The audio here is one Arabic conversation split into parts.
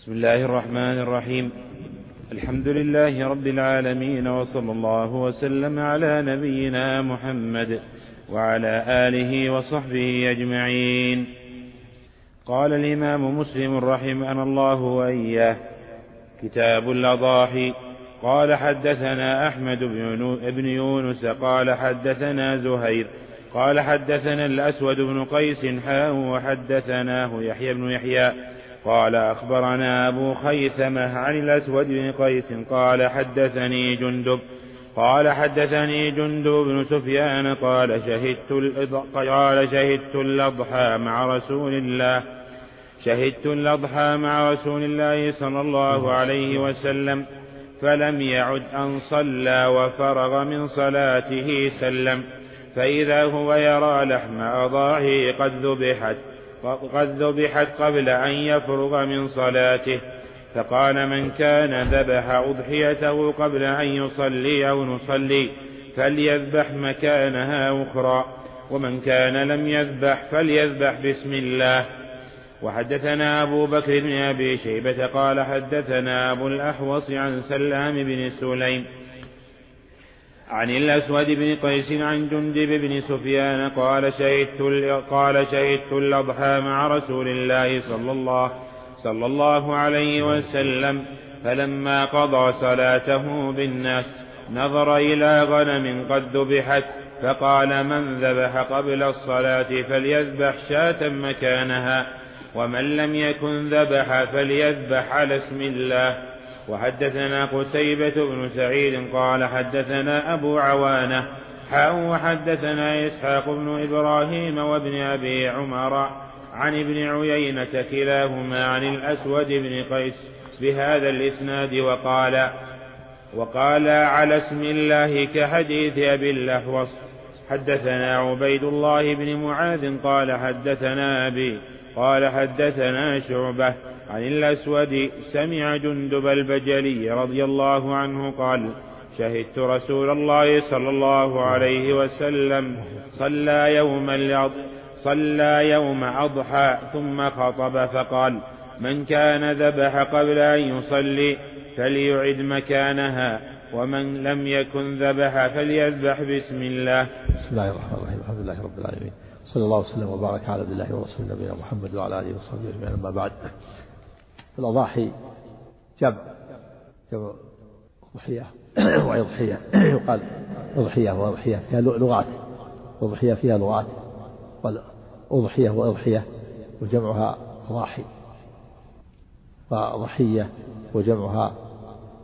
بسم الله الرحمن الرحيم. الحمد لله رب العالمين وصلى الله وسلم على نبينا محمد وعلى آله وصحبه أجمعين. قال الإمام مسلم رحمنا الله وإياه كتاب الأضاحي. قال حدثنا أحمد بن يونس. قال حدثنا زهير. قال حدثنا الأسود بن قيس حاء وحدثناه يحيى بن يحيى. قال أخبرنا أبو خيثمة عن الأسود بن قيس قال حدثني جندب قال حدثني جندب بن سفيان قال شهدت قال شهدت الأضحى مع رسول الله شهدت الأضحى مع رسول الله صلى الله عليه وسلم فلم يعد أن صلى وفرغ من صلاته سلم فإذا هو يرى لحم أضاحي قد ذبحت. قد ذبحت قبل أن يفرغ من صلاته فقال من كان ذبح أضحيته قبل أن يصلي أو نصلي فليذبح مكانها أخرى ومن كان لم يذبح فليذبح بسم الله. وحدثنا أبو بكر بن أبي شيبة قال حدثنا أبو الأحوص عن سلام بن سليم عن الأسود بن قيس عن جندب بن سفيان قال شهدت قال شهدت الأضحى مع رسول الله صلى الله صلى الله عليه وسلم فلما قضى صلاته بالناس نظر إلى غنم قد ذبحت فقال من ذبح قبل الصلاة فليذبح شاة مكانها ومن لم يكن ذبح فليذبح على اسم الله. وحدثنا قتيبة بن سعيد قال حدثنا أبو عوانة حاء وحدثنا إسحاق بن إبراهيم وابن أبي عمر عن ابن عيينة كلاهما عن الأسود بن قيس بهذا الإسناد وقال وقال على اسم الله كحديث أبي الأحوص حدثنا عبيد الله بن معاذ قال حدثنا أبي قال حدثنا شعبة عن الأسود سمع جندب البجلي رضي الله عنه قال شهدت رسول الله صلى الله عليه وسلم صلى يوم صلى يوم أضحى ثم خطب فقال من كان ذبح قبل أن يصلي فليعد مكانها ومن لم يكن ذبح فليذبح بسم الله. بسم الله الرحمن الرحيم الحمد لله رب العالمين صلى الله وسلم وبارك على عبد الله ورسول نبينا محمد وعلى آله وصحبه أجمعين أما بعد. الأضاحي جمع جمع أضحية وأضحية يقال أضحية وأضحية فيها لغات أضحية فيها لغات. أضحية وأضحية وجمعها أضاحي وضحية وجمعها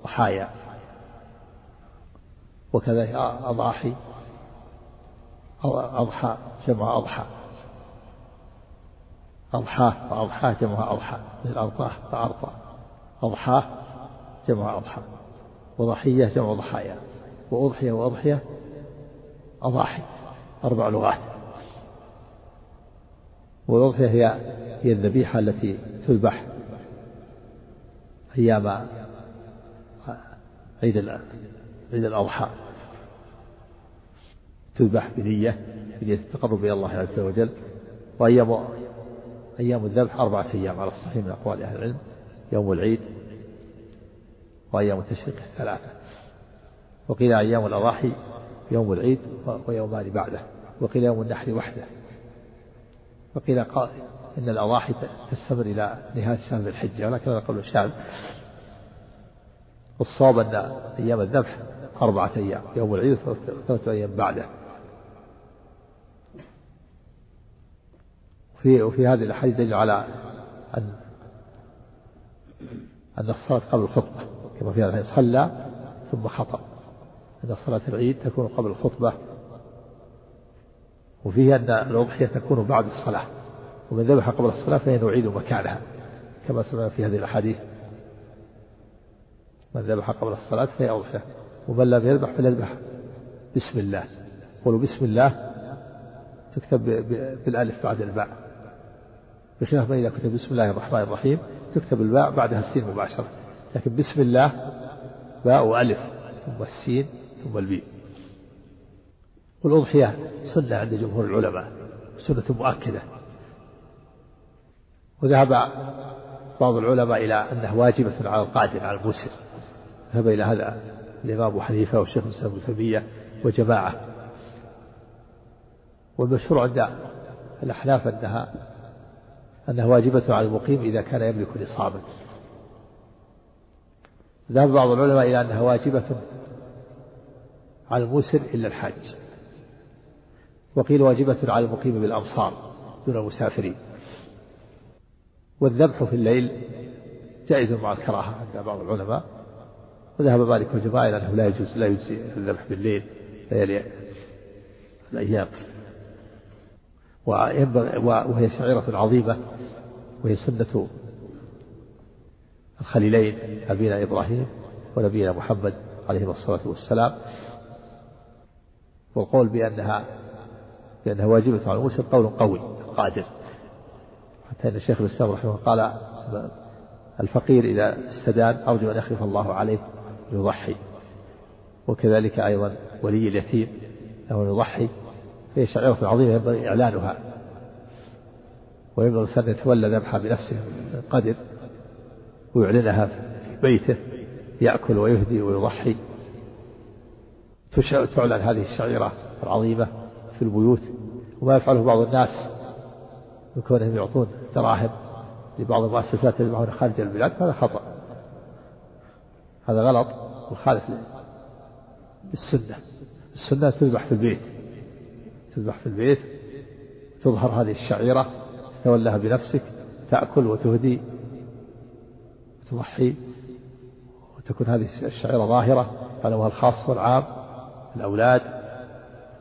ضحايا. وكذلك أضاحي أو أضحى جمع أضحى. أضحاه فأضحاه جمع أضحى مثل أرضاه فأرضى أضحاه جمع أضحى. وضحية جمع ضحايا. وأضحية وأضحية أضاحي. أربع لغات. والأضحية هي هي الذبيحة التي تذبح أيام عيد عيد الأضحى. تذبح بنية بنية التقرب إلى الله عز وجل. وأيام أيام الذبح أربعة أيام على الصحيح من أقوال أهل العلم يوم العيد وأيام التشريق ثلاثة وقيل أيام الأضاحي يوم العيد ويومان بعده وقيل يوم النحر وحده وقيل قال إن الأضاحي تستمر إلى نهاية شهر الحجة ولكن هذا قول الشعب والصواب أن أيام الذبح أربعة أيام يوم العيد وثلاثة أيام بعده. وفي وفي هذه الأحاديث دليل على أن أن الصلاة قبل الخطبة كما في هذا صلى ثم خطب. أن صلاة العيد تكون قبل الخطبة. وفيه أن الأضحية تكون بعد الصلاة. ومن ذبح قبل الصلاة فإنه يعيد مكانها. كما سمعنا في هذه الأحاديث. من ذبح قبل الصلاة فهي أضحية. ومن لم يذبح فليذبح بسم الله. قولوا بسم الله تكتب بالألف بعد الباء. بخلاف ما إذا كتب بسم الله الرحمن الرحيم تكتب الباء بعدها السين مباشرة. لكن بسم الله باء وألف ثم السين ثم البي والأضحية سنة عند جمهور العلماء سنة مؤكدة. وذهب بعض العلماء إلى أنها واجبة على القادر على الموسر ذهب إلى هذا الإمام أبو حنيفة والشيخ الإسلام ابن تيمية وجماعة. والمشهور عند الأحناف أنها أنها واجبة على المقيم إذا كان يملك نصابا ذهب بعض العلماء إلى أنها واجبة على الموسر إلا الحاج. وقيل واجبة على المقيم بالأمصار دون المسافرين. والذبح في الليل جائز مع الكراهة عند بعض العلماء. وذهب مالك وجماعة إلى أنه لا يجوز لا يجزي الذبح بالليل ليالي الأيام. وهي شعيرة عظيمة وهي سنة الخليلين أبينا إبراهيم ونبينا محمد عليه الصلاة والسلام. والقول بأنها بأنها واجبة على المسلم قول قوي قادر. حتى أن الشيخ الإسلام رحمه الله قال الفقير إذا استدان أرجو أن يخلف الله عليه يضحي وكذلك أيضا ولي اليتيم له يضحي هي شعيرة عظيمة ينبغي إعلانها. وينبغي الإنسان يتولى ذبحها بنفسه قدر ويعلنها في بيته يأكل ويهدي ويضحي. تعلن هذه الشعيرة العظيمة في البيوت. وما يفعله بعض الناس من كونهم يعطون دراهم لبعض المؤسسات يذبحون خارج البلاد هذا خطأ. هذا غلط وخالف للسنة. السنة تذبح في البيت. تذبح في البيت تظهر هذه الشعيرة تولها بنفسك تأكل وتهدي وتضحي وتكون هذه الشعيرة ظاهرة علمها الخاص والعام الأولاد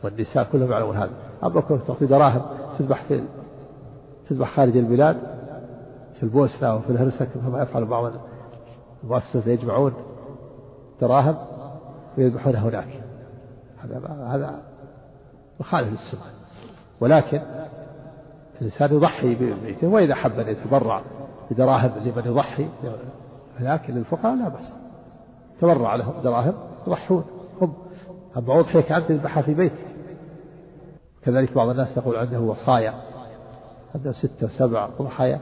والنساء كلهم يعلمون هذا. أما كونك تعطي دراهم تذبح في تذبح خارج البلاد في البوسنة وفي الهرسك كما يفعل بعض المؤسسات يجمعون دراهم ويذبحونها هناك. هذا هذا مخالف للسنة ولكن الإنسان يضحي ببيته وإذا حب أن يتبرع بدراهم لمن يضحي هناك للفقراء لا بأس. تبرع لهم دراهم يضحون. هم أما أضحية أنت تذبحها في بيتك كذلك بعض الناس يقول عنده وصايا. عنده ستة وسبع أضحايا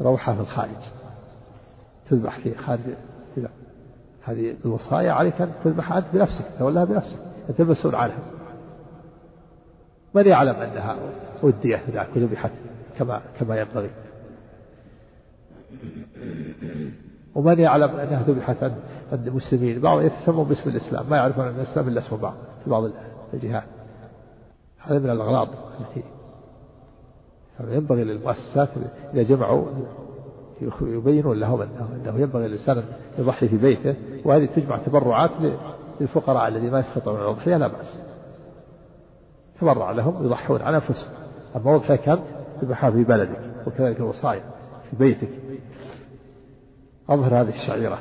روحها في الخارج. تذبح في خارج هذه الوصايا عليك أن تذبحها أنت بنفسك تولها بنفسك أنت المسؤول عنها من يعلم أنها أديت ذاك وذبحت كما كما ينبغي. ومن يعلم أنها ذبحت عند المسلمين بعض يتسمون باسم الإسلام ما يعرفون أن الإسلام إلا اسم بعض في بعض الجهات. هذا من الأغراض التي ينبغي للمؤسسات إذا جمعوا يبينون لهم أنه ينبغي الإنسان يضحي في بيته وهذه تجمع تبرعات للفقراء الذين ما يستطيعون الأضحية لا بأس. تبرع لهم يضحون عن أنفسهم. أما أضحية كانت تذبحها في بلدك وكذلك الوصايا في بيتك. أظهر هذه الشعيرة.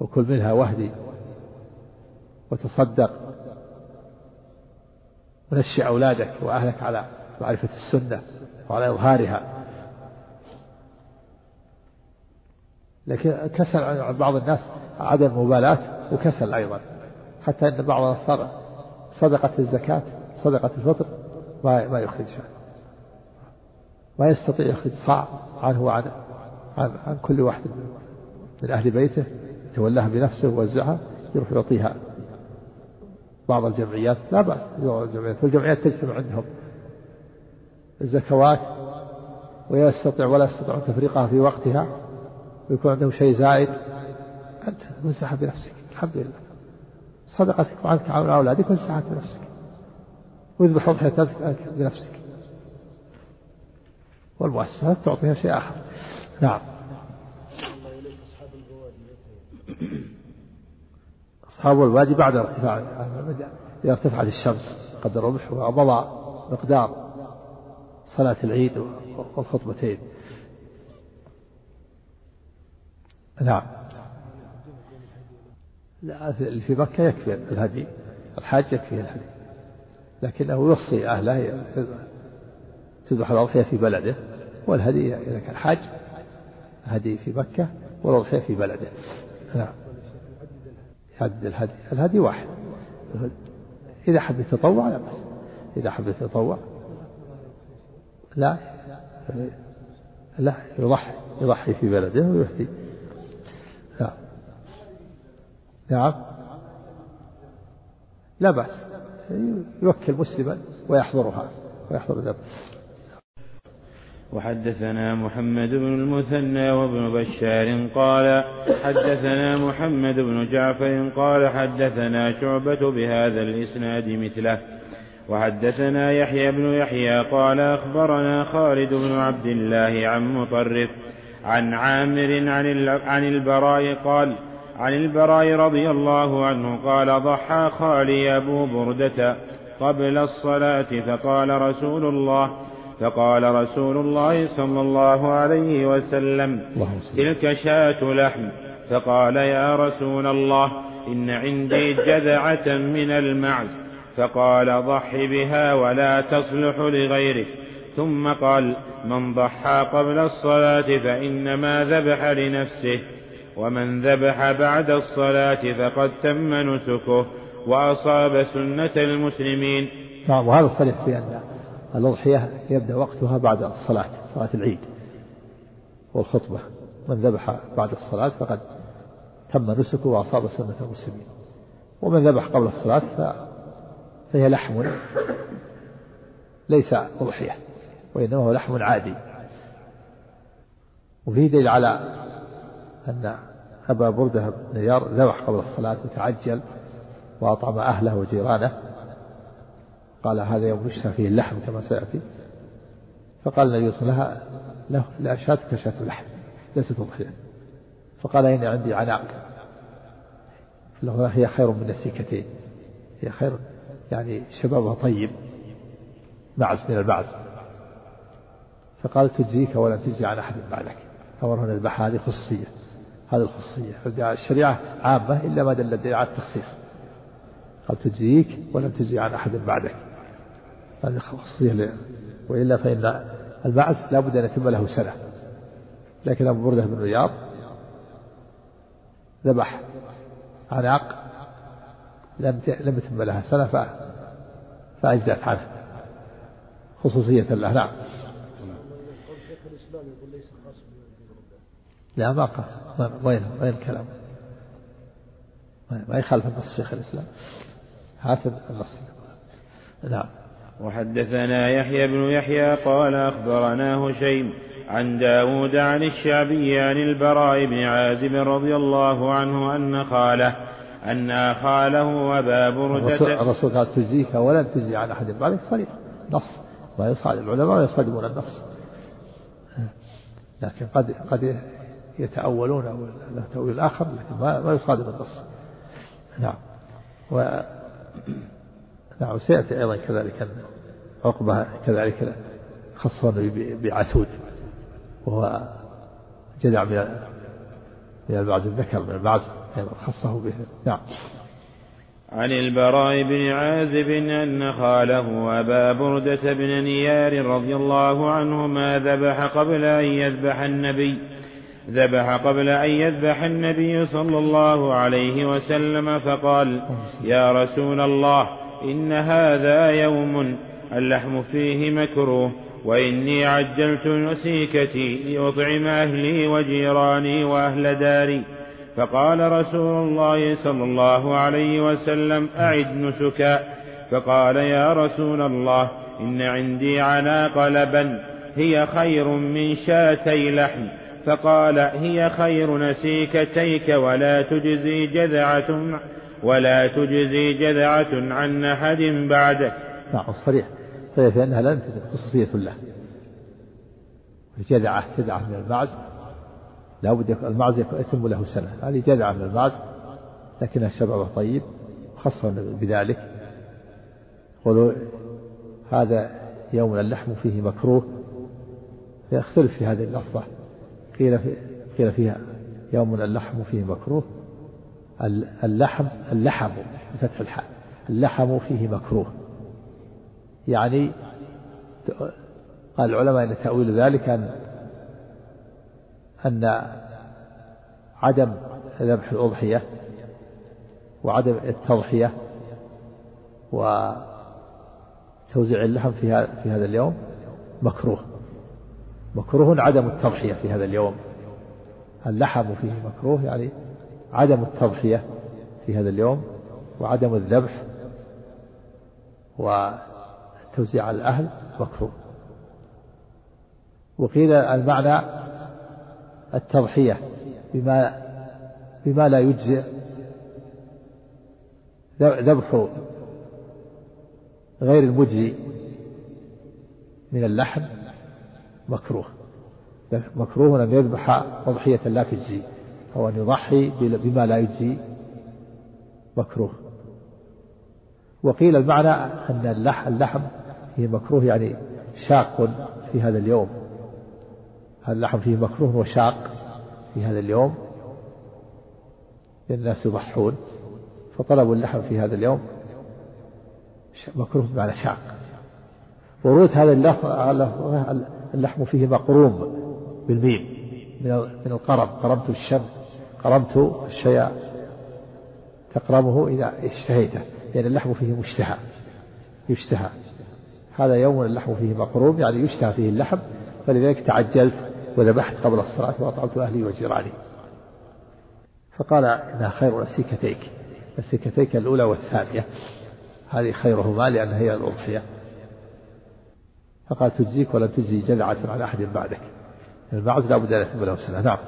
وكل منها وهدي وتصدق. ونشئ أولادك وأهلك على معرفة السنة وعلى إظهارها. لكن كسل عن بعض الناس عدم المبالاة وكسل أيضا. حتى أن بعض الناس صار صدقة الزكاة صدقة الفطر ما يخرجها ما يستطيع يخرج صاع عنه وعن عن, عن كل واحد من أهل بيته يتولاها بنفسه ووزعها يروح يعطيها بعض الجمعيات. لا بأس الجمعيات. والجمعيات تجتمع عندهم الزكوات ويستطيع ولا يستطيعون تفريقها في وقتها ويكون عندهم شيء زائد أنت وزعها بنفسك. الحمد لله. صدقتك وعنك عن أولادك وزعها بنفسك واذبح أضحيتك بنفسك والمؤسسات تعطيها شيء آخر. نعم. أصحاب الوادي بعد ارتفاع إذا ارتفعت الشمس قد رمح ومضى مقدار صلاة العيد والخطبتين. نعم. لا في مكة يكفي الهدي الحاج يكفيه الهدي. لكنه يوصي أهله تذبح الأضحية في بلده والهدي إذا كان حاج هدي في مكة والأضحية في بلده. نعم. يعدد الهدي الهدي واحد. إذا حب يتطوع لا بأس. إذا حب يتطوع لا لا يضحي يضحي في بلده ويهدي نعم نعم. لا بأس. يوكل مسلما ويحضرها ويحضر ذلك وحدثنا محمد بن المثنى وابن بشار قال حدثنا محمد بن جعفر قال حدثنا شعبة بهذا الإسناد مثله. وحدثنا يحيى بن يحيى قال أخبرنا خالد بن عبد الله عن مطرف عن عامر عن البراء قال عن البراء رضي الله عنه قال ضحى خالي أبو بردة قبل الصلاة فقال رسول الله فقال رسول الله صلى الله عليه وسلم تلك شاة لحم. فقال يا رسول الله إن عندي جذعة من المعز. فقال ضح بها ولا تصلح لغيرك ثم قال من ضحى قبل الصلاة فإنما ذبح لنفسه. ومن ذبح بعد الصلاة فقد تم نسكه وأصاب سنة المسلمين. نعم وهذا صريح في أن الأضحية يبدأ وقتها بعد الصلاة صلاة العيد والخطبة. من ذبح بعد الصلاة فقد تم نسكه وأصاب سنة المسلمين. ومن ذبح قبل الصلاة فهي لحم ليس أضحية وإنما هو لحم عادي. وفيه دليل على أن أبا بردة بن نيار ذبح قبل الصلاة وتعجل وأطعم أهله وجيرانه. قال هذا يوم يشتهى فيه اللحم كما سيأتي. فقال النبي صلى الله عليه وسلم له لا شاة كشاة اللحم ليست أضحية فقال إني عندي عناق. هي خير من السيكتين هي خير يعني شبابها طيب معز من المعز. فقال تجزيك ولا تجزي عن أحد بعدك. أمر هنا هذه خصوصية هذه الخصوصية. الشريعة عامة إلا ما دل الدليل على التخصيص. قال تجزيك ولم تجزي عن أحد بعدك؟ هذه خصوصية وإلا فإن المعز لا بد أن يتم له سنة. لكن أبو بردة بن رياض ذبح عناق لم لم يتم لها سنة فأجزأت عنه. خصوصية له نعم. لا ما قال. وين وين الكلام. ما يخالف النص شيخ الإسلام؟ هات النص. نعم. وحدثنا يحيى بن يحيى قال أخبرنا هشيم عن داود عن الشعبي عن البراء بن عازب رضي الله عنه أن خاله أن خاله أبا بردة الرسول قال تجزيك ولن تجزي عن أحد. بعدك صريح نص. ما يصادم العلماء يصادمون النص. لكن قد قد يتأولون أو له تأويل آخر لكن ما, يصادم النص نعم. و نعم سيأتي أيضا كذلك عقبة كذلك خصه النبي بعتود وهو جدع من من البعز الذكر من البعز أيضا خصه به. نعم. عن البراء بن عازب أن خاله أبا بردة بن نيار رضي الله عنهما ذبح قبل أن يذبح النبي. ذبح قبل أن يذبح النبي صلى الله عليه وسلم فقال يا رسول الله إن هذا يوم اللحم فيه مكروه وإني عجلت نسيكتي لأطعم أهلي وجيراني وأهل داري. فقال رسول الله صلى الله عليه وسلم أعد نسكا. فقال يا رسول الله إن عندي عناق لبن هي خير من شاتي لحم. فقال هي خير نسيكتيك ولا تجزي جذعة ولا تجزي جذعة عن أحد بعدك نعم صريح صريح أنها لن خصوصية له جذعة جذعة من المعز لا بد المعز يتم له سنة. هذه جذعة من المعز لكنها شبابه طيب خاصة بذلك. قولوا هذا يوم اللحم فيه مكروه. يختلف في هذه اللفظة. قيل قيل فيها يوم اللحم فيه مكروه. اللحم اللحم بفتح الحاء. اللحم فيه مكروه. يعني قال العلماء إن تأويل ذلك ان أن عدم ذبح الأضحية وعدم التضحية وتوزيع اللحم في هذا اليوم مكروه. مكروه عدم التضحية في هذا اليوم. اللحم فيه مكروه يعني عدم التضحية في هذا اليوم وعدم الذبح وتوزيع على الأهل مكروه. وقيل المعنى التضحية بما بما لا يجزئ ذبح غير المجزي من اللحم. مكروه. مكروه أن يذبح أضحية لا تجزي أو أن يضحي بما لا يجزي. مكروه. وقيل المعنى أن اللحم فيه مكروه يعني شاق في هذا اليوم. اللحم فيه مكروه وشاق في هذا اليوم؟ الناس يضحون فطلبوا اللحم في هذا اليوم. مكروه بمعنى شاق. ورود هذا اللحم فيه مقروم بالميم من القرب قرمت الشم قرمت الشيء تقرمه إذا اشتهيته لأن اللحم فيه مشتهى يشتهى. هذا يوم اللحم فيه مقروم يعني يشتهى فيه اللحم فلذلك تعجلت وذبحت قبل الصلاة وأطعمت أهلي وجيراني. فقال إنها خير السكتيك السكتيك الأولى والثانية. هذه خيرهما لأنها هي الأضحية. فقال تجزيك ولا تجزي جذعة على أحد بعدك. المعز لا بد أن يتم له سنة نعم.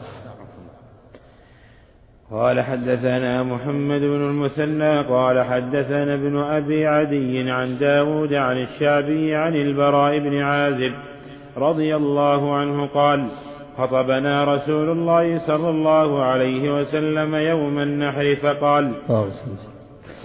قال حدثنا محمد بن المثنى قال حدثنا ابن أبي عدي عن داود عن الشعبي عن البراء بن عازب رضي الله عنه قال خطبنا رسول الله صلى الله عليه وسلم يوم النحر فقال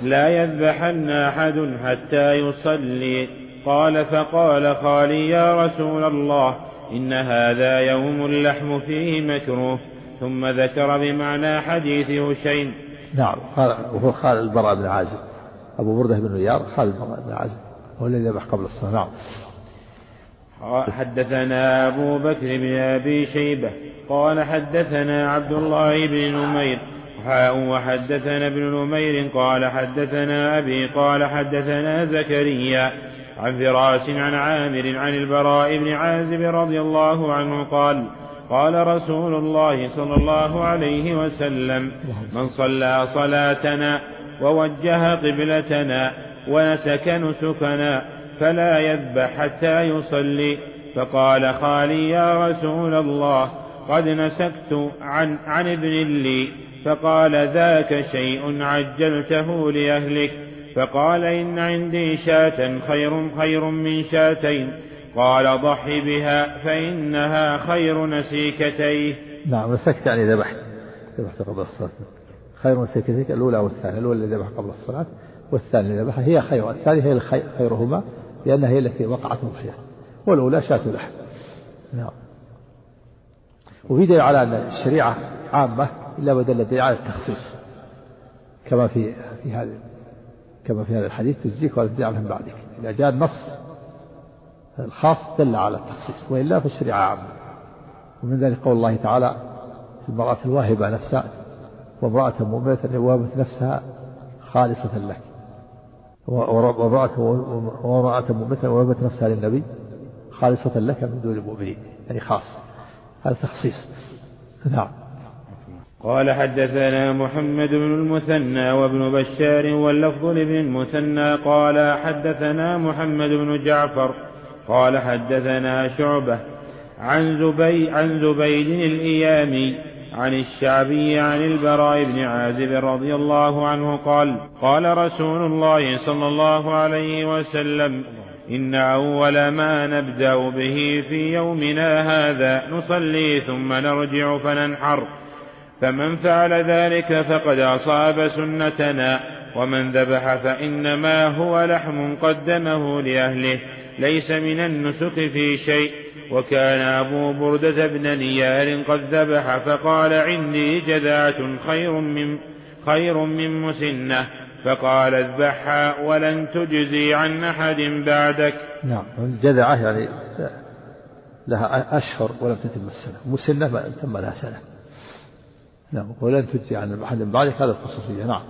لا يذبحن أحد حتى يصلي. قال فقال خالي يا رسول الله إن هذا يوم اللحم فيه مكروه ثم ذكر بمعنى حديث هشيم نعم وهو خال البراء بن عازب. أبو بردة بن رياض خال البراء بن عازب. هو الذي ذبح قبل الصلاة نعم. حدثنا أبو بكر بن أبي شيبة قال حدثنا عبد الله بن نمير. وحدثنا ابن نمير قال حدثنا أبي قال حدثنا زكريا. عن فراس عن عامر عن البراء بن عازب رضي الله عنه قال قال رسول الله صلى الله عليه وسلم من صلى صلاتنا ووجه قبلتنا ونسك نسكنا فلا يذبح حتى يصلي. فقال خالي يا رسول الله قد نسكت عن, عن ابن لي فقال ذاك شيء عجلته لأهلك. فقال إن عندي شاة خير خير من شاتين. قال ضح بها فإنها خير نسيكتيه. نعم نسكت يعني ذبحت. ذبحت قبل الصلاة. خير نسيكتيك الأولى والثانية الأولى اللي ذبح قبل الصلاة والثانية اللي ذبحها هي خير. الثانية هي خيرهما لأنها هي التي وقعت مضحية. والأولى شاة لحم نعم. وفي دليل على أن الشريعة عامة إلا بدل الدليل على التخصيص كما في في هذا كما في هذا الحديث تجزيك ولا تجزي عنهم بعدك. إذا جاء النص الخاص دل على التخصيص وإلا فالشريعة عامة ومن ذلك قول الله تعالى في المرأة الواهبة نفسها وامرأة مؤمنة وهبت نفسها خالصة لك. وامرأة وامرأة مؤمنة وهبت نفسها للنبي خالصة لك من دون المؤمنين يعني خاص. هذا تخصيص. نعم. قال حدثنا محمد بن المثنى وابن بشار واللفظ لابن المثنى قال حدثنا محمد بن جعفر قال حدثنا شعبة عن زبي عن زبيد الإيامي عن الشعبي عن البراء بن عازب رضي الله عنه قال قال رسول الله صلى الله عليه وسلم إن أول ما نبدأ به في يومنا هذا نصلي ثم نرجع فننحر فمن فعل ذلك فقد أصاب سنتنا ومن ذبح فإنما هو لحم قدمه لأهله ليس من النسك في شيء. وكان أبو بردة بن نيار قد ذبح فقال عندي جذعة خير من خير من مسنة. فقال اذبحها ولن تجزي عن أحد بعدك. نعم الجذعة يعني لها أشهر ولم تتم السنة. مسنة تم لها سنة. نعم ولن تجزي عن أحد بعدك هذا الخصوصية. نعم.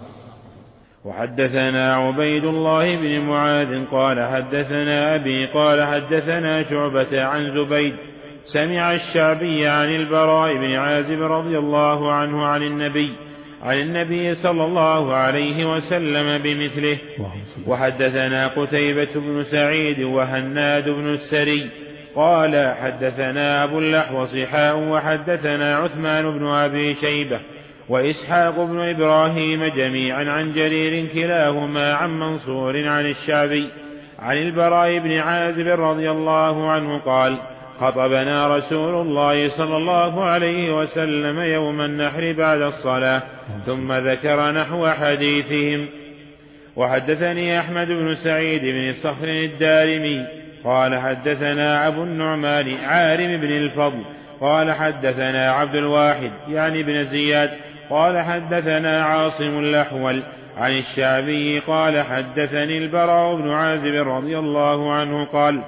وحدثنا عبيد الله بن معاذ قال حدثنا أبي قال حدثنا شعبة عن زبيد سمع الشعبي عن البراء بن عازب رضي الله عنه عن النبي عن النبي صلى الله عليه وسلم بمثله. وحدثنا قتيبة بن سعيد وهناد بن السري قال حدثنا أبو اللحوص حاء وحدثنا عثمان بن أبي شيبة وإسحاق بن إبراهيم جميعا عن جرير كلاهما عن منصور عن الشعبي عن البراء بن عازب رضي الله عنه قال خطبنا رسول الله صلى الله عليه وسلم يوم النحر بعد الصلاة ثم ذكر نحو حديثهم. وحدثني أحمد بن سعيد بن صخر الدارمي قال حدثنا أبو النعمان عارم بن الفضل قال حدثنا عبد الواحد يعني بن زياد قال حدثنا عاصم الأحول عن الشعبي قال حدثني البراء بن عازب رضي الله عنه قال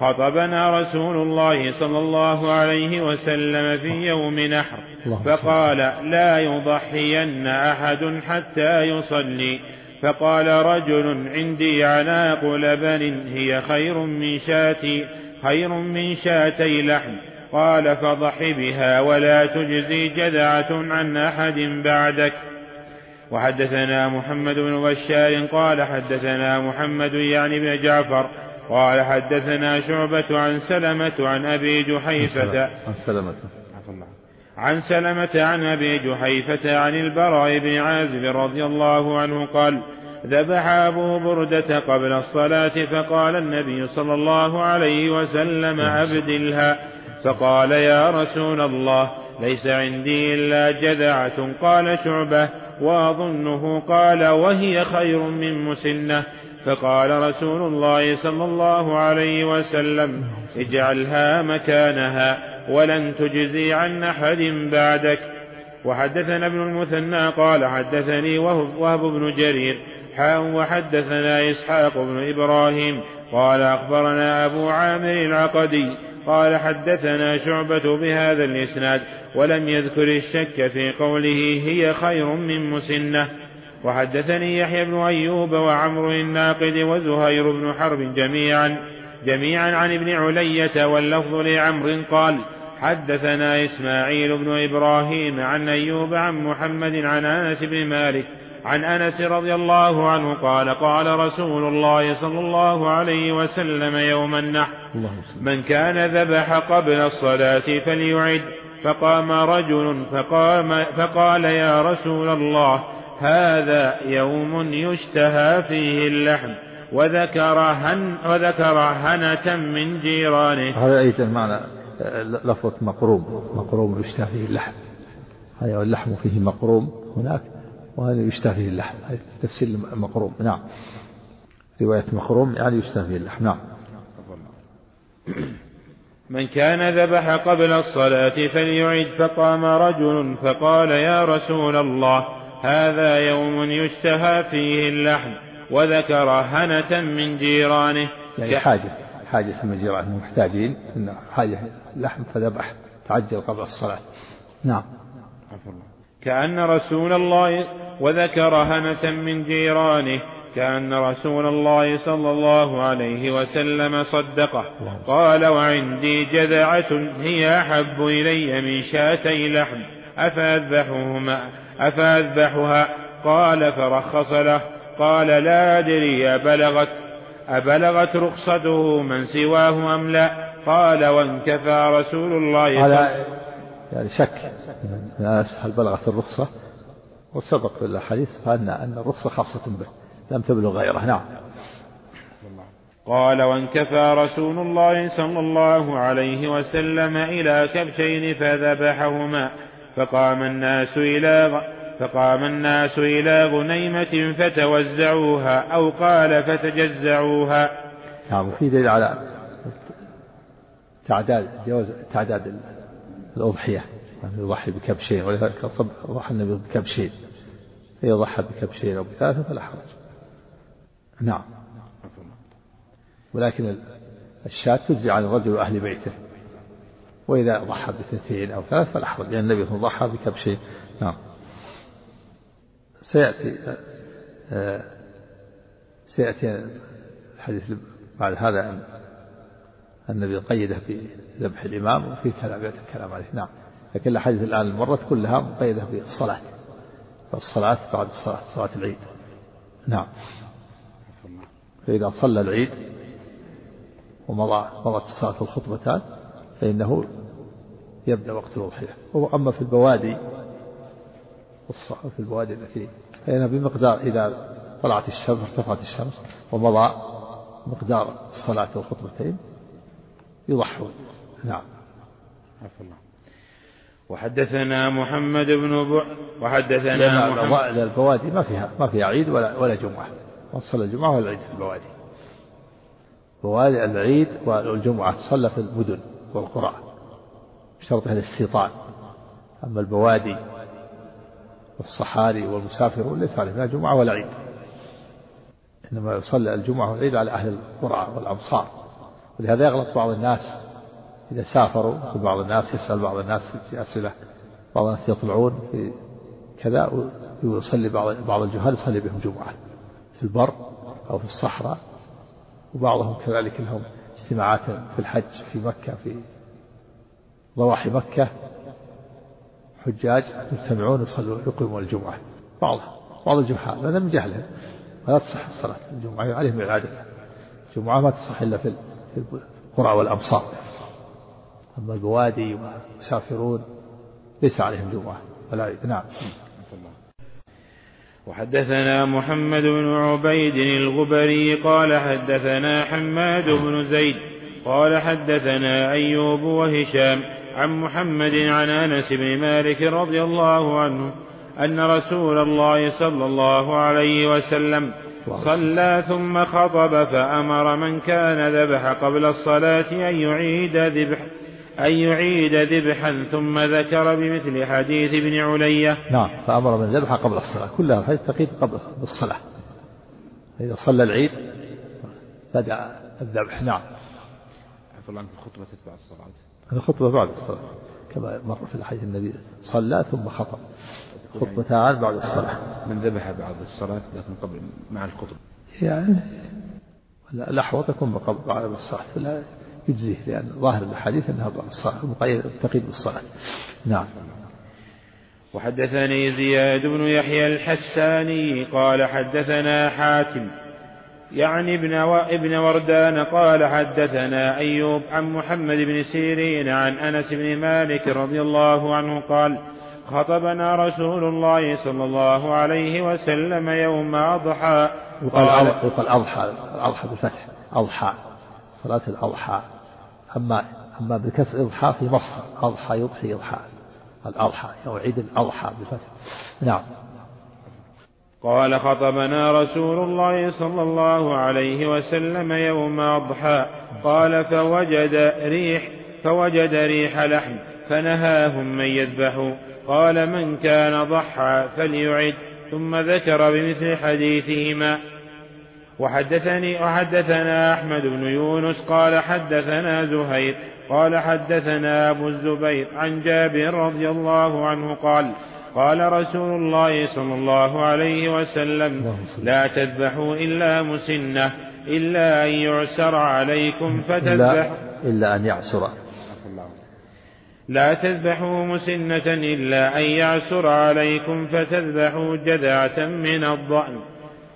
خطبنا رسول الله صلى الله عليه وسلم في يوم نحر فقال لا يضحين أحد حتى يصلي فقال رجل عندي عناق لبن هي خير من شاتي خير من شاتي لحم. قال فضح بها ولا تجزي جذعة عن أحد بعدك. وحدثنا محمد بن بشار قال حدثنا محمد يعني بن جعفر قال حدثنا شعبة عن سلمة عن أبي جحيفة. عن سلمة. عن سلمة عن أبي جحيفة عن البراء بن عازب رضي الله عنه قال ذبح أبو بردة قبل الصلاة فقال النبي صلى الله عليه وسلم أبدلها. فقال يا رسول الله ليس عندي إلا جذعة. قال شعبة وأظنه قال وهي خير من مسنة. فقال رسول الله صلى الله عليه وسلم اجعلها مكانها. ولن تجزي عن أحد بعدك. وحدثنا ابن المثنى قال حدثني وهب بن جرير حاء وحدثنا إسحاق بن إبراهيم قال أخبرنا أبو عامر العقدي قال حدثنا شعبة بهذا الإسناد ولم يذكر الشك في قوله هي خير من مسنة. وحدثني يحيى بن أيوب وعمر الناقد وزهير بن حرب جميعا جميعا عن ابن علية واللفظ لعمر قال حدثنا إسماعيل بن إبراهيم عن أيوب عن محمد عن أنس بن مالك عن أنس رضي الله عنه قال قال رسول الله صلى الله عليه وسلم يوم النحر من كان ذبح قبل الصلاة فليعد فقام رجل فقام فقال يا رسول الله هذا يوم يشتهى فيه اللحم وذكر هن وذكر هنة من جيرانه هذا أيضا معنى؟ لفظة مقروم مقروم يشتهى فيه اللحم. هذا اللحم فيه مقروم هناك وهذا يشتهى فيه اللحم تفسير مقروم نعم. رواية مقروم يعني يشتهى فيه اللحم. نعم. من كان ذبح قبل الصلاة فليعد فقام رجل فقال يا رسول الله هذا يوم يشتهى فيه اللحم وذكر هنة من جيرانه. يعني حاجة. حاجة من جيرانه محتاجين حاجة لحم فذبح تعجل قبل الصلاة. نعم. كأن رسول الله وذكر هنة من جيرانه كأن رسول الله صلى الله عليه وسلم صدقه. قال وعندي جذعة هي أحب إلي من شاتي لحم أفأذبحهما أفأذبحها؟ قال فرخص له. قال لا أدري أبلغت أبلغت رخصته من سواه أم لا؟ قال وانكفى رسول الله هذا يعني شك. الناس هل بلغت الرخصة؟ وسبق في الحديث فأن أن الرخصة خاصة به لم تبلغ غيره. نعم. قال وانكفى رسول الله صلى الله عليه وسلم إلى كبشين فذبحهما فقام الناس إلى فقام الناس إلى غنيمة فتوزعوها أو قال فتجزعوها. نعم وفي دليل على تعداد جواز تعداد الأضحية. يعني يضحي بكبشين ولذلك ضحى النبي بكبشين إذا ضحى بكبشين أو بثلاثة فلا حرج. نعم. ولكن الشاة تجزي عن الرجل وأهل بيته. وإذا ضحى باثنتين أو ثلاث فلا حرج لأن النبي ضحى بكبشين نعم. سيأتي سيأتي الحديث بعد هذا النبي قيده بذبح الإمام وفي كلام الكلام عليه. نعم. لكن الأحاديث الآن المرت كلها مقيدة بالصلاة الصلاة. بعد الصلاة صلاة العيد. نعم. فإذا صلى العيد ومضى مضت الصلاة الخطبتان فإنه يبدأ وقت الأضحية. وأما في البوادي في البوادي التي فإنها بمقدار إذا طلعت الشمس ارتفعت الشمس ومضى مقدار الصلاة والخطبتين يضحون. نعم. عفو الله. وحدثنا محمد بن ب... وحدثنا محمد البوادي ما فيها ما فيها عيد ولا ولا جمعة. ما تصلى الجمعة ولا العيد في البوادي بوادي العيد والجمعة تصلى في المدن والقرى بشرط الاستيطان أما البوادي والصحاري والمسافرون ليس عليهم لا جمعة ولا عيد. إنما يصلى الجمعة والعيد على أهل القرى والأمصار ولهذا يغلط بعض الناس إذا سافروا بعض الناس يسأل بعض الناس في أسئلة بعض الناس يطلعون في كذا ويصلي بعض بعض الجهال يصلي بهم جمعة. في البر أو في الصحراء وبعضهم كذلك لهم اجتماعات في الحج في مكة في ضواحي مكة. حجاج يجتمعون يصلون يقيمون الجمعة. بعض بعض الجهال هذا من جهلهم. فلا تصح الصلاة الجمعة عليهم العادة. الجمعة ما تصح إلا في القرى والأمصار أما البوادي والمسافرون ليس عليهم جمعة. ولا نعم. وحدثنا محمد بن عبيد الغبري قال حدثنا حماد بن زيد قال حدثنا أيوب وهشام عن محمد عن أنس بن مالك رضي الله عنه أن رسول الله صلى الله عليه وسلم صلى ثم خطب فأمر من كان ذبح قبل الصلاة أن يعيد ذبح أن يعيد ذبحا ثم ذكر بمثل حديث ابن علية. نعم فأمر من ذبح قبل الصلاة. كلها حديث تقييد قبل الصلاة. إذا صلى العيد بدأ الذبح. نعم. عفوا الله الخطبة تتبع الصلاة. الخطبة بعد الصلاة كما مر في الحديث النبي صلى ثم خطب. خطبتان بعد الصلاة. من ذبح بعد الصلاة لكن قبل مع الخطبة. يعني الأحوط يكون بعد الصلاة. لا يجزيه لأن ظاهر الحديث أنها الصلاة مقيد تقيد بالصلاة. نعم. وحدثني زياد بن يحيى الحساني قال حدثنا حاتم يعني ابن ابن وردان قال حدثنا أيوب عن محمد بن سيرين عن أنس بن مالك رضي الله عنه قال خطبنا رسول الله صلى الله عليه وسلم يوم أضحى. يقال يقال أضحى. الأضحى بالفتح. أضحى. صلاة الأضحى. أما أما بكسر إضحى في مصر. أضحى يضحي إضحى الأضحى. أو عيد الأضحى بالفتح. نعم. قال خطبنا رسول الله صلى الله عليه وسلم يوم أضحى. قال فوجد ريح فوجد ريح لحم فنهاهم من يذبحوا قال من كان ضحى فليعد. ثم ذكر بمثل حديثهما. وحدثني وحدثنا أحمد بن يونس قال حدثنا زهير قال حدثنا أبو الزبير عن جابر رضي الله عنه قال قال رسول الله صلى الله عليه وسلم لا تذبحوا إلا مسنة إلا أن يعسر عليكم فتذبحوا. إلا أن يعسر. لا تذبحوا مسنة إلا أن يعسر عليكم فتذبحوا جذعة من الضأن.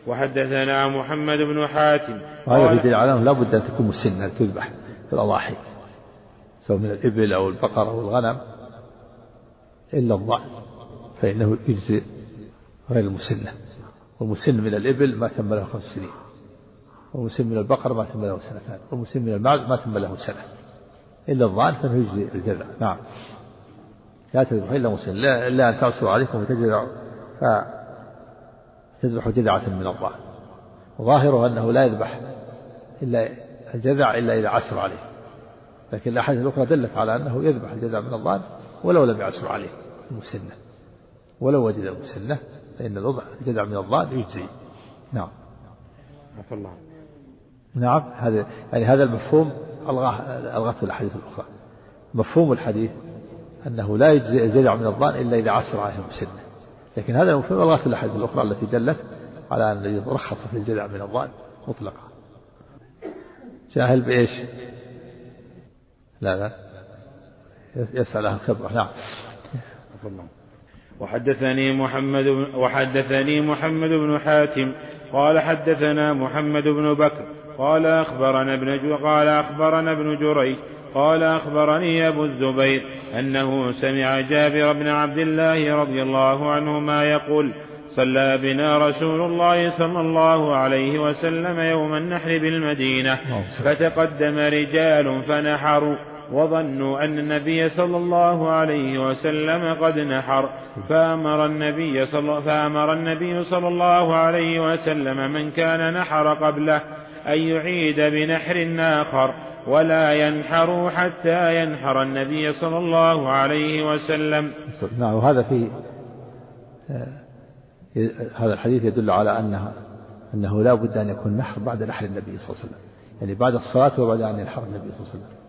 وحدثنا محمد بن حاتم. وهذا في دليل على لا بد أن تكون مسنة تذبح في الأضاحي سواء من الإبل أو البقر أو الغنم إلا الضأن. فإنه يجزي غير المسنة. والمسن من الإبل ما تم له خمس سنين. والمسن من البقر ما تم له سنتان. والمسن من المعز ما تم له سنة. إلا الضأن فإنه يجزي الجزع نعم. لا تذبح إلا مسن. إلا أن تعصوا عليكم فتجزعوا فتذبح جذعة من الضأن ظاهره أنه لا يذبح إلا الجذع إلا إذا عسر عليه. لكن الأحاديث الأخرى دلت على أنه يذبح الجذع من الضأن ولو لم يعسر عليه المسنة. ولو وجد المسنة فإن الوضع الجذع من الضأن يجزي. نعم. عفى الله نعم. هذا يعني هذا المفهوم ألغاه ألغته الأحاديث الأخرى. مفهوم الحديث أنه لا يجزي الجذع من الضأن إلا إذا عسر عليه المسنة لكن هذا المفهوم ألغته الأحاديث الأخرى التي دلت على أن رخص في الجذع من الضأن مطلقا. جاهل بإيش؟ لا لا. يسأل أهل الخبرة نعم. وحدثني محمد وحدثني محمد بن حاتم قال حدثنا محمد بن بكر قال أخبرنا ابن قال أخبرنا ابن جريج قال أخبرني أبو الزبير أنه سمع جابر بن عبد الله رضي الله عنهما يقول صلى بنا رسول الله صلى الله عليه وسلم يوم النحر بالمدينة فتقدم رجال فنحروا وظنوا أن النبي صلى الله عليه وسلم قد نحر. فأمر النبي صلى فأمر النبي صلى الله عليه وسلم من كان نحر قبله أن يعيد بنحر آخر ولا ينحر حتى ينحر النبي صلى الله عليه وسلم. نعم وهذا في هذا الحديث يدل على أنها أنه لا بد أن يكون نحر بعد نحر النبي صلى الله عليه وسلم. يعني بعد الصلاة وبعد أن ينحر النبي صلى الله عليه وسلم.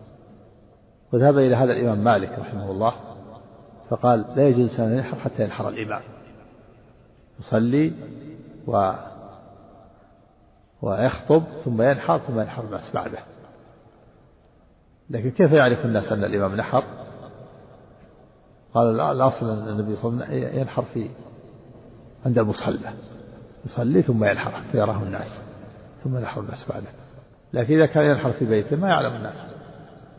وذهب إلى هذا الإمام مالك رحمه الله فقال لا يجوز أن ينحر حتى ينحر الإمام. يصلي و ويخطب ثم ينحر ثم ينحر الناس بعده. لكن كيف يعرف الناس أن الإمام نحر؟ قال الأصل أن النبي صلى الله عليه وسلم ينحر في عند المصلى. يصلي ثم ينحر حتى يراه الناس ثم ينحر الناس بعده. لكن إذا كان ينحر في بيته ما يعلم الناس.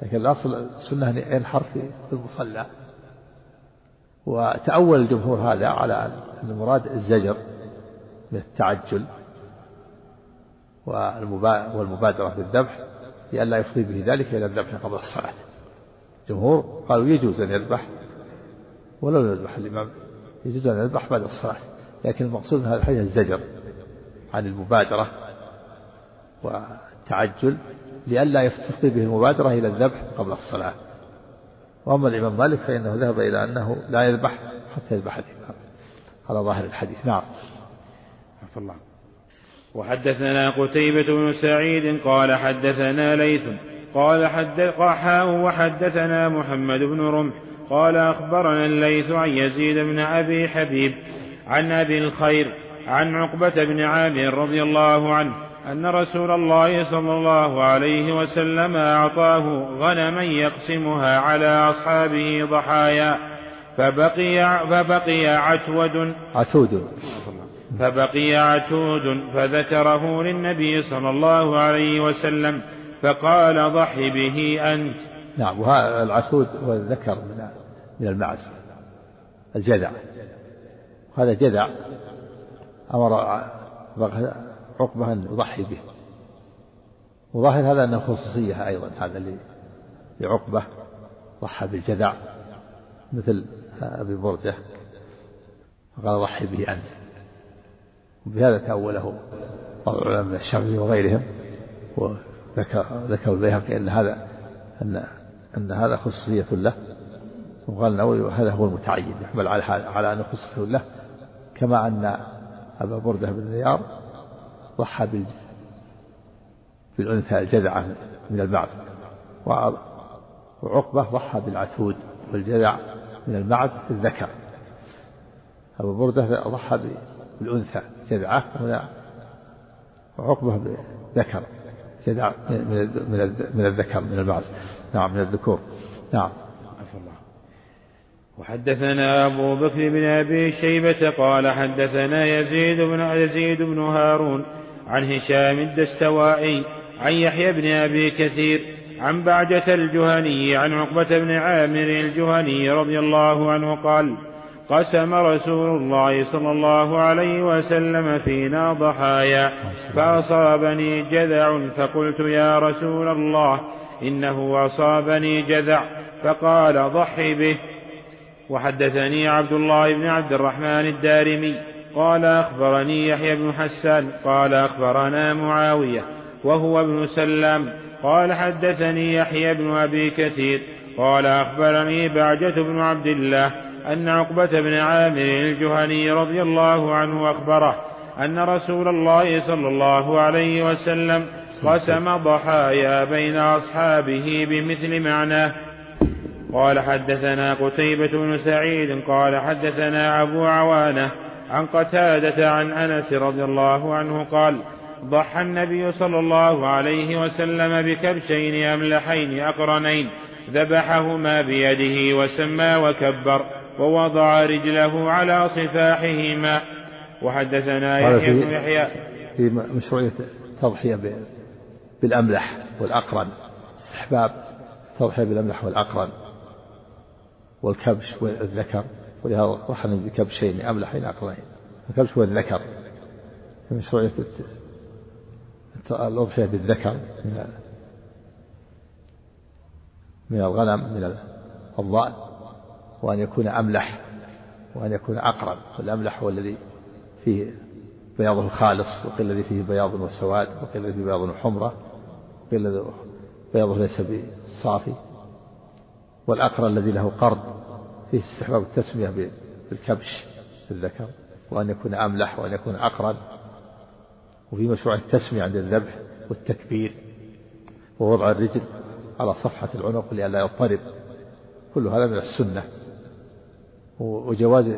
لكن الأصل السنة أن ينحر في المصلى. وتأول الجمهور هذا على أن المراد الزجر من التعجل والمبادرة بالذبح لئلا يفضي به ذلك إلى الذبح قبل الصلاة. الجمهور قالوا يجوز أن يذبح ولو يذبح الإمام يجوز أن يذبح بعد الصلاة. لكن المقصود من هذا الحديث الزجر عن المبادرة والتعجل لئلا يفضي به المبادرة إلى الذبح قبل الصلاة. وأما الإمام مالك فإنه ذهب إلى أنه لا يذبح حتى يذبح الإمام. على ظاهر الحديث. نعم. الله. وحدثنا قتيبة بن سعيد قال حدثنا ليث قال حدث قحاه وحدثنا محمد بن رمح قال أخبرنا الليث عن يزيد بن أبي حبيب عن أبي الخير عن عقبة بن عامر رضي الله عنه أن رسول الله صلى الله عليه وسلم أعطاه غنما يقسمها على أصحابه ضحايا فبقي فبقي عتود. عتود. فبقي عتود فذكره للنبي صلى الله عليه وسلم فقال ضح به أنت. نعم وهذا العتود هو الذكر من من المعز. الجذع. هذا جذع. أمر عقبة أن يضحي به. وظاهر هذا أنه خصوصية أيضا هذا لعقبة ضحى بالجذع مثل أبي بردة فقال ضحي به أنت. وبهذا تأوله بعض العلماء الشافعي وغيرهم وذكر ذكر البيهقي أن هذا أن أن هذا خصوصية له. وقال النووي هذا هو المتعين يحمل على على أنه خصوصية له كما أن أبا بردة بن نيار ضحى بالأنثى الجذعة من البعث وعقبة ضحى بالعتود والجذع من المعز الذكر. أبو بردة ضحى بالأنثى جذعة هنا وعقبة ذكر جذع من الذكر من المعز. نعم من الذكور. نعم. وحدثنا أبو بكر بن أبي شيبة قال حدثنا يزيد بن يزيد بن هارون عن هشام الدستوائي عن يحيى بن أبي كثير عن بعجة الجهني عن عقبة بن عامر الجهني رضي الله عنه قال قسم رسول الله صلى الله عليه وسلم فينا ضحايا فأصابني جذع فقلت يا رسول الله إنه أصابني جذع فقال ضحي به. وحدثني عبد الله بن عبد الرحمن الدارمي. قال أخبرني يحيى بن حسان قال أخبرنا معاوية وهو ابن سلام قال حدثني يحيى بن أبي كثير قال أخبرني بعجة بن عبد الله أن عقبة بن عامر الجهني رضي الله عنه أخبره أن رسول الله صلى الله عليه وسلم قسم ضحايا بين أصحابه بمثل معناه قال حدثنا قتيبة بن سعيد قال حدثنا أبو عوانة عن قتادة عن أنس رضي الله عنه قال ضحى النبي صلى الله عليه وسلم بكبشين أملحين أقرنين ذبحهما بيده وسمى وكبر ووضع رجله على صفاحهما. وحدثنا يحيى بن يحيى. في مشروعية التضحية بالأملح والأقرن. استحباب التضحية بالأملح والأقرن والكبش والذكر. ولهذا رحنا بكبشين أملحين أقرنين الكبش والذكر في مشروعية الأضحية بالذكر. من من الغنم من الضأن. وأن يكون أملح. وأن يكون أقرب. والأملح هو الذي فيه بياضه خالص وقيل الذي فيه بياض وسواد وقيل الذي فيه بياض وحمرة وقيل بياضه ليس بصافي. والأقرى الذي له قرض. فيه استحباب التسمية بالكبش في الذكر وأن يكون أملح وأن يكون أقرب. وفي مشروع التسمية عند الذبح والتكبير ووضع الرجل على صفحة العنق لئلا يضطرب. كل هذا من السنة. وجواز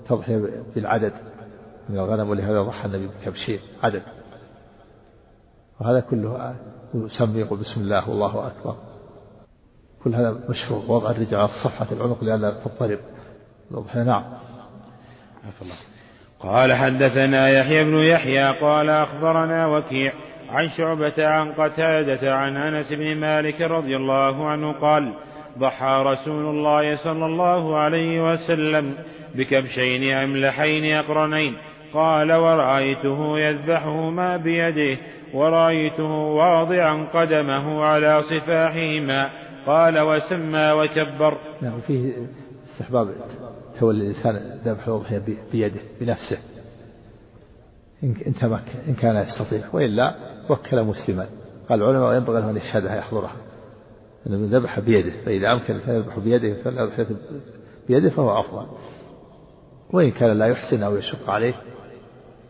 التضحية بالعدد. من الغنم ولهذا ضحى النبي بكبشين عدد. وهذا كله يسمي يقول بسم الله والله أكبر. كل هذا مشروع وضع الرجل على صفحة العنق لئلا تضطرب نعم. الله. قال حدثنا يحيى بن يحيى قال أخبرنا وكيع عن شعبة عن قتادة عن أنس بن مالك رضي الله عنه قال ضحى رسول الله صلى الله عليه وسلم بكبشين أملحين أقرنين. قال ورأيته يذبحهما بيده ورأيته واضعا قدمه على صفاحهما. قال وسمى وكبر. نعم فيه استحباب تولي الإنسان ذبح الأضحية بيده بنفسه. إن تمكن إن كان يستطيع وإلا وكل مسلما. قال العلماء ينبغي له أن يشهدها يحضرها. أنه ذبح بيده فإذا أمكن أن يذبح بيده فالأضحية بيده فهو أفضل. وإن كان لا يحسن أو يشق عليه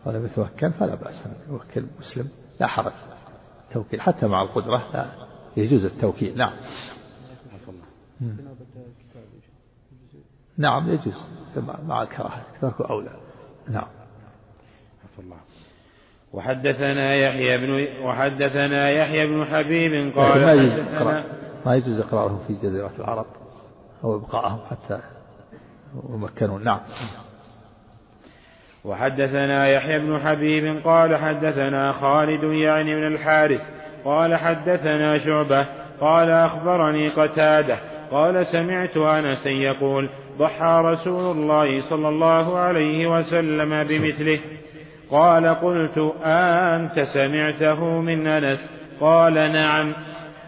ولم يتمكن فلا بأس أن يوكل مسلم. لا حرج. التوكيل حتى مع القدرة لا يجوز التوكيل. نعم. نعم يجوز. مع الكراهة ترك أولى. نعم. الله. وحدثنا يحيى بن وحدثنا يحيى بن حبيب قال ما يجوز ما يجوز إقرارهم في جزيرة العرب أو إبقاءهم حتى يمكنوا. نعم. وحدثنا يحيى بن حبيب قال حدثنا خالد يعني من الحارث قال حدثنا شعبة قال أخبرني قتادة قال سمعت أنسا يقول ضحى رسول الله صلى الله عليه وسلم بمثله. قال قلت أنت سمعته من أنس؟ قال نعم.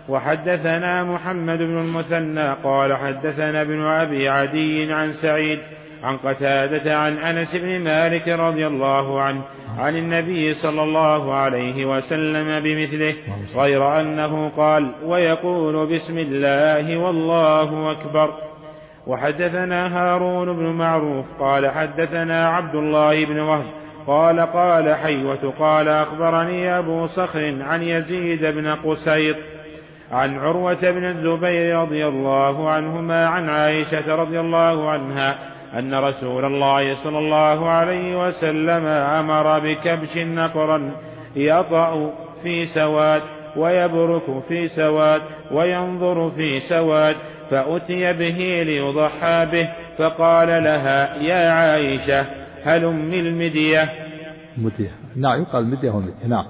وحدثنا محمد بن المثنى قال حدثنا ابن أبي عدي عن سعيد عن قتادة عن أنس بن مالك رضي الله عنه عن النبي صلى الله عليه وسلم بمثله غير أنه قال ويقول بسم الله والله أكبر. وحدثنا هارون بن معروف قال حدثنا عبد الله بن وهب قال قال حيوة قال أخبرني أبو صخر عن يزيد بن قسيط عن عروة بن الزبير رضي الله عنهما عن عائشة رضي الله عنها أن رسول الله صلى الله عليه وسلم أمر بكبش نقرا يطأ في سواد ويبرك في سواد وينظر في سواد فأتي به ليضحى به فقال لها يا عائشة هلم المدية؟ مدية نعم يقال مدية والمدية نعم.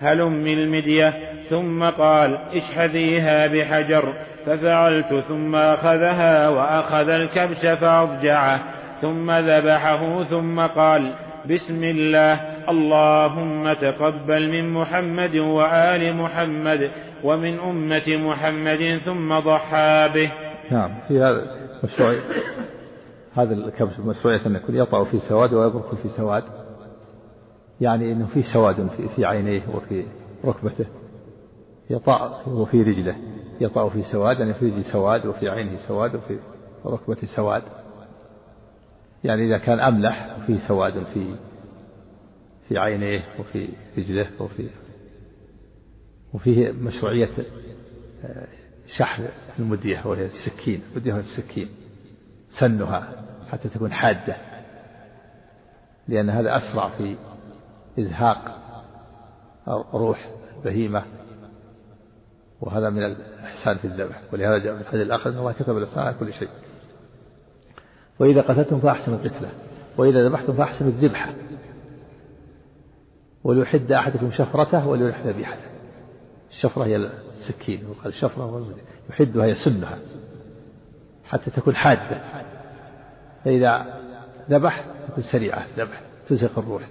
هلم المدية؟ ثم قال اشحذيها بحجر. ففعلت ثم أخذها وأخذ الكبش فأضجعه ثم ذبحه ثم قال بسم الله اللهم تقبل من محمد وآل محمد ومن أمة محمد ثم ضحى به. نعم في هذا مشروع هذا الكبش مشروعية أن يكون يطأ في سواد ويبرك في سواد يعني أنه في سواد في, في عينيه وفي ركبته يطأ وفي رجله. يطأ في سواد يعني في رجله سواد وفي عينه سواد وفي ركبته سواد. يعني إذا كان أملح وفي سواد في في عينيه وفي رجله وفي وفيه مشروعية آه، شحذ المدية وهي السكين وهي السكين سنها حتى تكون حادة. لأن هذا أسرع في إزهاق روح البهيمة. وهذا من الإحسان في الذبح ولهذا جاء في الحديث الآخر أن الله كتب الإحسان على كل شيء. وإذا قتلتم فأحسنوا القتلة وإذا ذبحتم فأحسنوا الذبحة وليحد أحدكم شفرته وليرح ذبيحته الشفرة هي السكين وقال الشفرة يحدها يسنها. حتى تكون حادة. فإذا ذبح تكون سريعة ذبح تزهق الروح.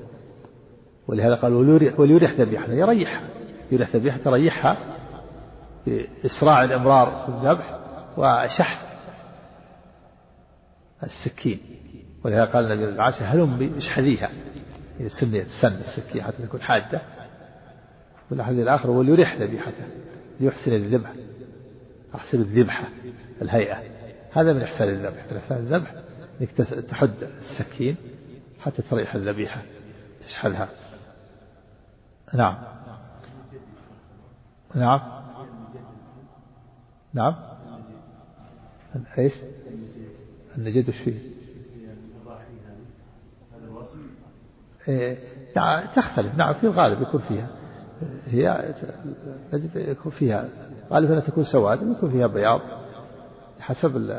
ولهذا قال وليرح ذبيحته يريحها. يريح ذبيحة تريحها. بإسراع الإمرار في الذبح وشحذ السكين. ولهذا قال النبي لعائشة هلمي اشحذيها سن السن السكين حتى تكون حادة والحديث الآخر وليرح ذبيحته ليحسن الذبح أحسن الذبحة الهيئة. هذا من إحسان الذبح. من إحسان الذبح أنك تحد السكين حتى تريح الذبيحة تشحذها. نعم. نعم. نعم. إيش؟ النجد فيه؟ إيه تختلف. نعم في الغالب يكون فيها. هي نجد يكون فيها. غالبا تكون سواد ويكون فيها بياض. حسب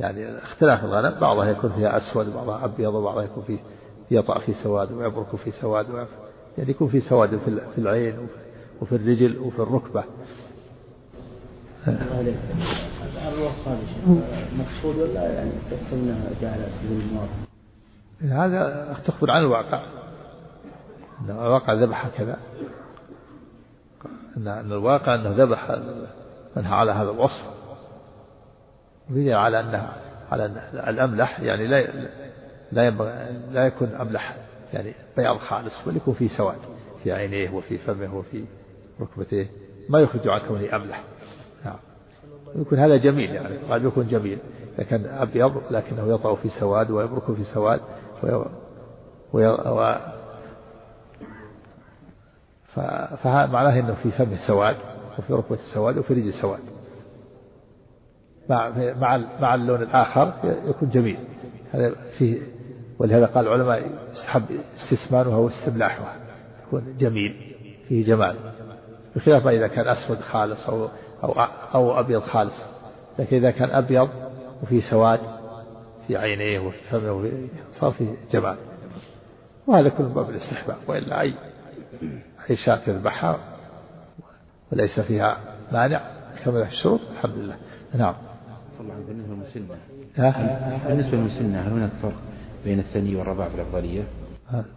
يعني اختلاف الغنم بعضها يكون فيها أسود وبعضها أبيض وبعضها يكون فيه يطأ في سواد ويبرك في سواد يعني يكون في سواد في العين وفي الرجل وفي الركبة. مقصود ولا يعني المواطن هذا تخبر عن الواقع أن الواقع ذبح كذا أن الواقع أنه ذبح منها على هذا الوصف وهي على أنها على أن الأملح يعني لا لا ينبغي لا يكون أملح يعني بياض خالص بل يكون فيه سواد في عينيه وفي فمه وفي ركبتيه ما يخرج عن كونه أملح نعم. يكون هذا جميل يعني قد يكون جميل. لكن أبيض لكنه يطأ في سواد ويبرك في سواد وي... وي... و... ف... فمعناه أنه في فمه سواد وفي ركبته سواد وفي رجل سواد. مع مع مع اللون الآخر يكون جميل. هذا فيه ولهذا قال العلماء يستحب استسمانها واستملاحها يكون جميل فيه جمال. بخلاف ما إذا كان أسود خالص أو أو أو أبيض خالص. لكن إذا كان أبيض وفي سواد في عينيه وفي فمه صار فيه جمال. وهذا كله باب الاستحباب وإلا أي أي شاة يذبحها وليس فيها مانع كما الشروط الحمد لله. نعم. بالنسبة للمسنة. بالنسبة للمسنة هل هناك فرق بين الثانية والرباع في الأفضلية؟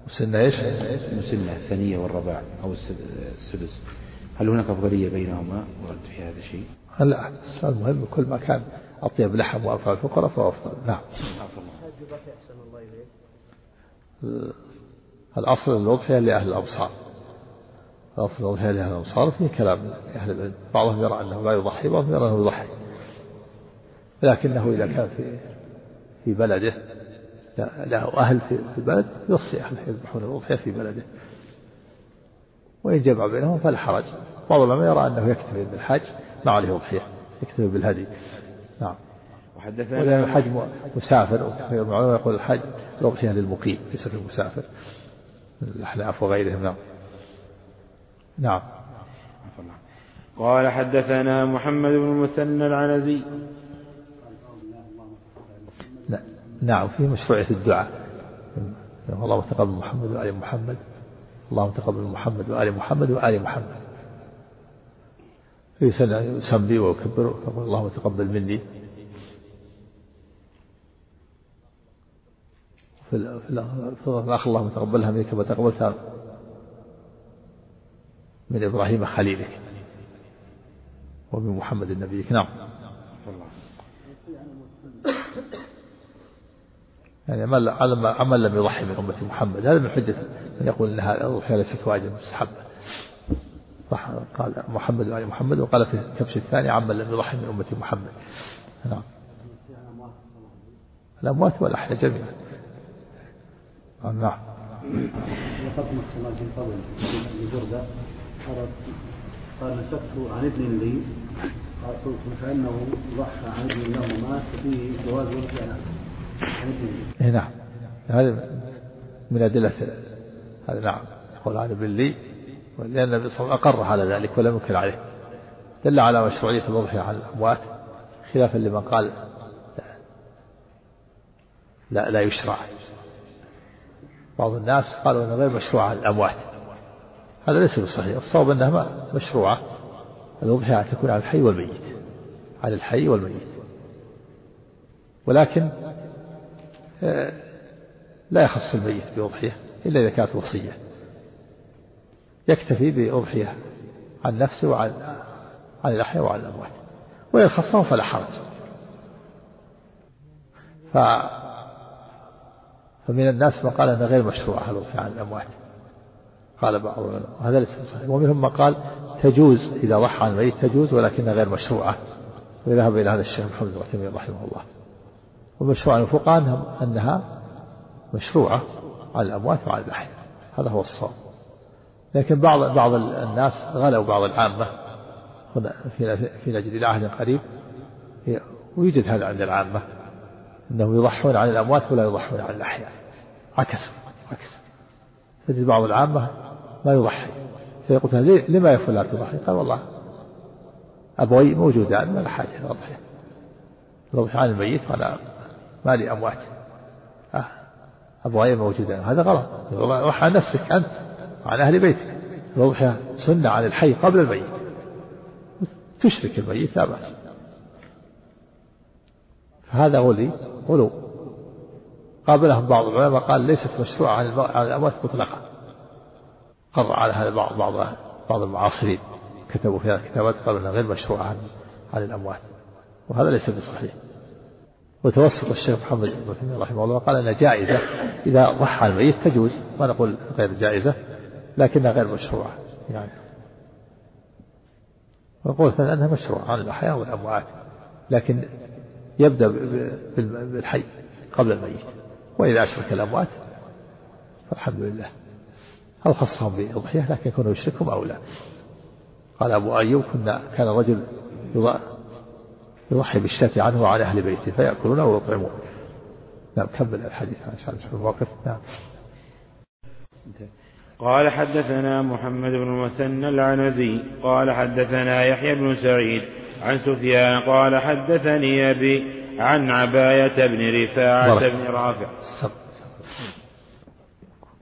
مسنة إيش؟ مسنة الثانية والرباع أو السدس. هل هناك أفضلية بينهما ورد في هذا الشيء؟ لا المهم كل ما كان أطيب لحم وأرفع الفقراء فهو أفضل. نعم. الأصل الأضحية لأهل الأمصار الأصل الأضحية لأهل الأمصار فيه كلام أهل العلم. بعضهم يرى أنه لا يضحي بعضهم يرى أنه يضحي. لكنه إذا كان في في بلده له أهل في البلد يوصي أهله يذبحون الأضحية في بلده. وإن جمع بينهم فلا حرج. بعض العلماء يرى أنه يكتفي بالحج ما عليه أضحية يكتفي بالهدي. نعم. وحدثنا ولأن الحج مسافر يقول الحج الأضحية للمقيم ليس للمسافر من الأحناف وغيرهم نعم. نعم. قال حدثنا محمد بن المثنى العنزي. نعم فيه مشروعية الدعاء. اللهم تقبل محمد وآل محمد. اللهم تقبل محمد وآل محمد وآل محمد. يسمي ويكبر ويقول اللهم تقبل مني. في الآخر اللهم تقبلها منك كما تقبلتها من إبراهيم خليلك ومن محمد نبيك نعم. يعني عمل عمل لم يضحي من أمة محمد. هذا من حجة من يقول أنها الأضحية ليست واجب مستحبة. قال محمد وآل محمد وقال في الكبش الثاني عمل لم يضحي من أمة محمد. نعم. الأموات والأحياء جميعا. نعم. وقد صلى في قبل قال نسبت عن ابن لي. قلت فإنه ضحى عن ابن له مات فيه جواز إيه نعم. هذا من أدلة هذا نعم. يقول عن ابن لي لأن النبي صلى الله عليه وسلم أقر على ذلك ولم ينكر عليه. دل على مشروعية الأضحية على الأموات خلافا لمن قال لا لا يشرع. بعض الناس قالوا إنه غير مشروع على الأموات. هذا ليس بصحيح. الصواب أنها مشروعة. الاضحيه تكون على الحي والميت على الحي والميت. ولكن لا يخص الميت بأضحية إلا إذا كانت وصية. يكتفي بأضحية عن نفسه وعن عن الأحياء وعن الأموات. وإن خصه فلا حرج. ف فمن الناس من قال أنها غير مشروعة الأضحية عن الأموات. قال بعض وهذا ليس صحيح. ومنهم من قال تجوز إذا ضحى عن الميت تجوز ولكنها غير مشروعة وذهب إلى هذا الشيخ محمد بن عثيمين رحمه الله. ومشروع الفقهاء أنها مشروعة على الأموات وعلى الأحياء هذا هو الصواب. لكن بعض بعض الناس غلوا بعض العامة. في في نجد إلى عهد قريب. ويوجد هذا عند العامة. أنهم يضحون عن الأموات ولا يضحون عن الأحياء. عكسوا عكس. تجد بعض العامة ما يضحي. فيقول لما يا فلان تضحي؟ قال والله أبوي موجودان ما لا حاجة للأضحية الأضحية عن الميت وأنا ما لي أموات. أه أبوي موجودان هذا غلط. روح عن نفسك أنت وعن أهل بيتك. الأضحية سنة عن الحي قبل الميت. تشرك الميت لا بأس. فهذا غلي غلو قابلهم بعض العلماء قال ليست مشروعة عن الأموات مطلقة. قر على هذا بعض بعض بعض المعاصرين. كتبوا فيها كتابات قالوا غير مشروعة عن, عن الأموات. وهذا ليس بصحيح. وتوسط الشيخ محمد بن رحمه الله قال انها جائزة إذا ضحى الميت تجوز ما نقول غير جائزة لكنها غير مشروعة. يعني ونقول أنها مشروعة عن الأحياء والأموات لكن يبدأ بالحي قبل الميت وإذا أشرك الأموات فالحمد لله. أو خصهم بأضحية لكن يكونوا يشركهم أو لا. قال أبو أيوب كنا كان رجل يضحي بالشاة عنه وعن أهل بيته فيأكلونه ويطعمون نعم كمل الحديث. عشان نشوف الموقف. نعم. قال حدثنا محمد بن المثنى العنزي قال حدثنا يحيى بن سعيد عن سفيان قال حدثني أبي عن عباية بن رفاعة بن رافع.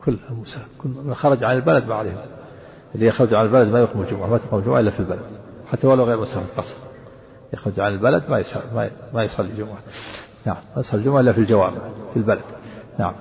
كل موسى كل من خرج عن البلد ما عليهم. اللي يخرج عن البلد ما يقوم الجمعة ما تقوم الجمعة إلا في البلد. حتى ولو غير مسافة قصر. يخرج عن البلد ما يصلي الجمعة. نعم ما يصلي الجمعة إلا في الجوامع في البلد. نعم.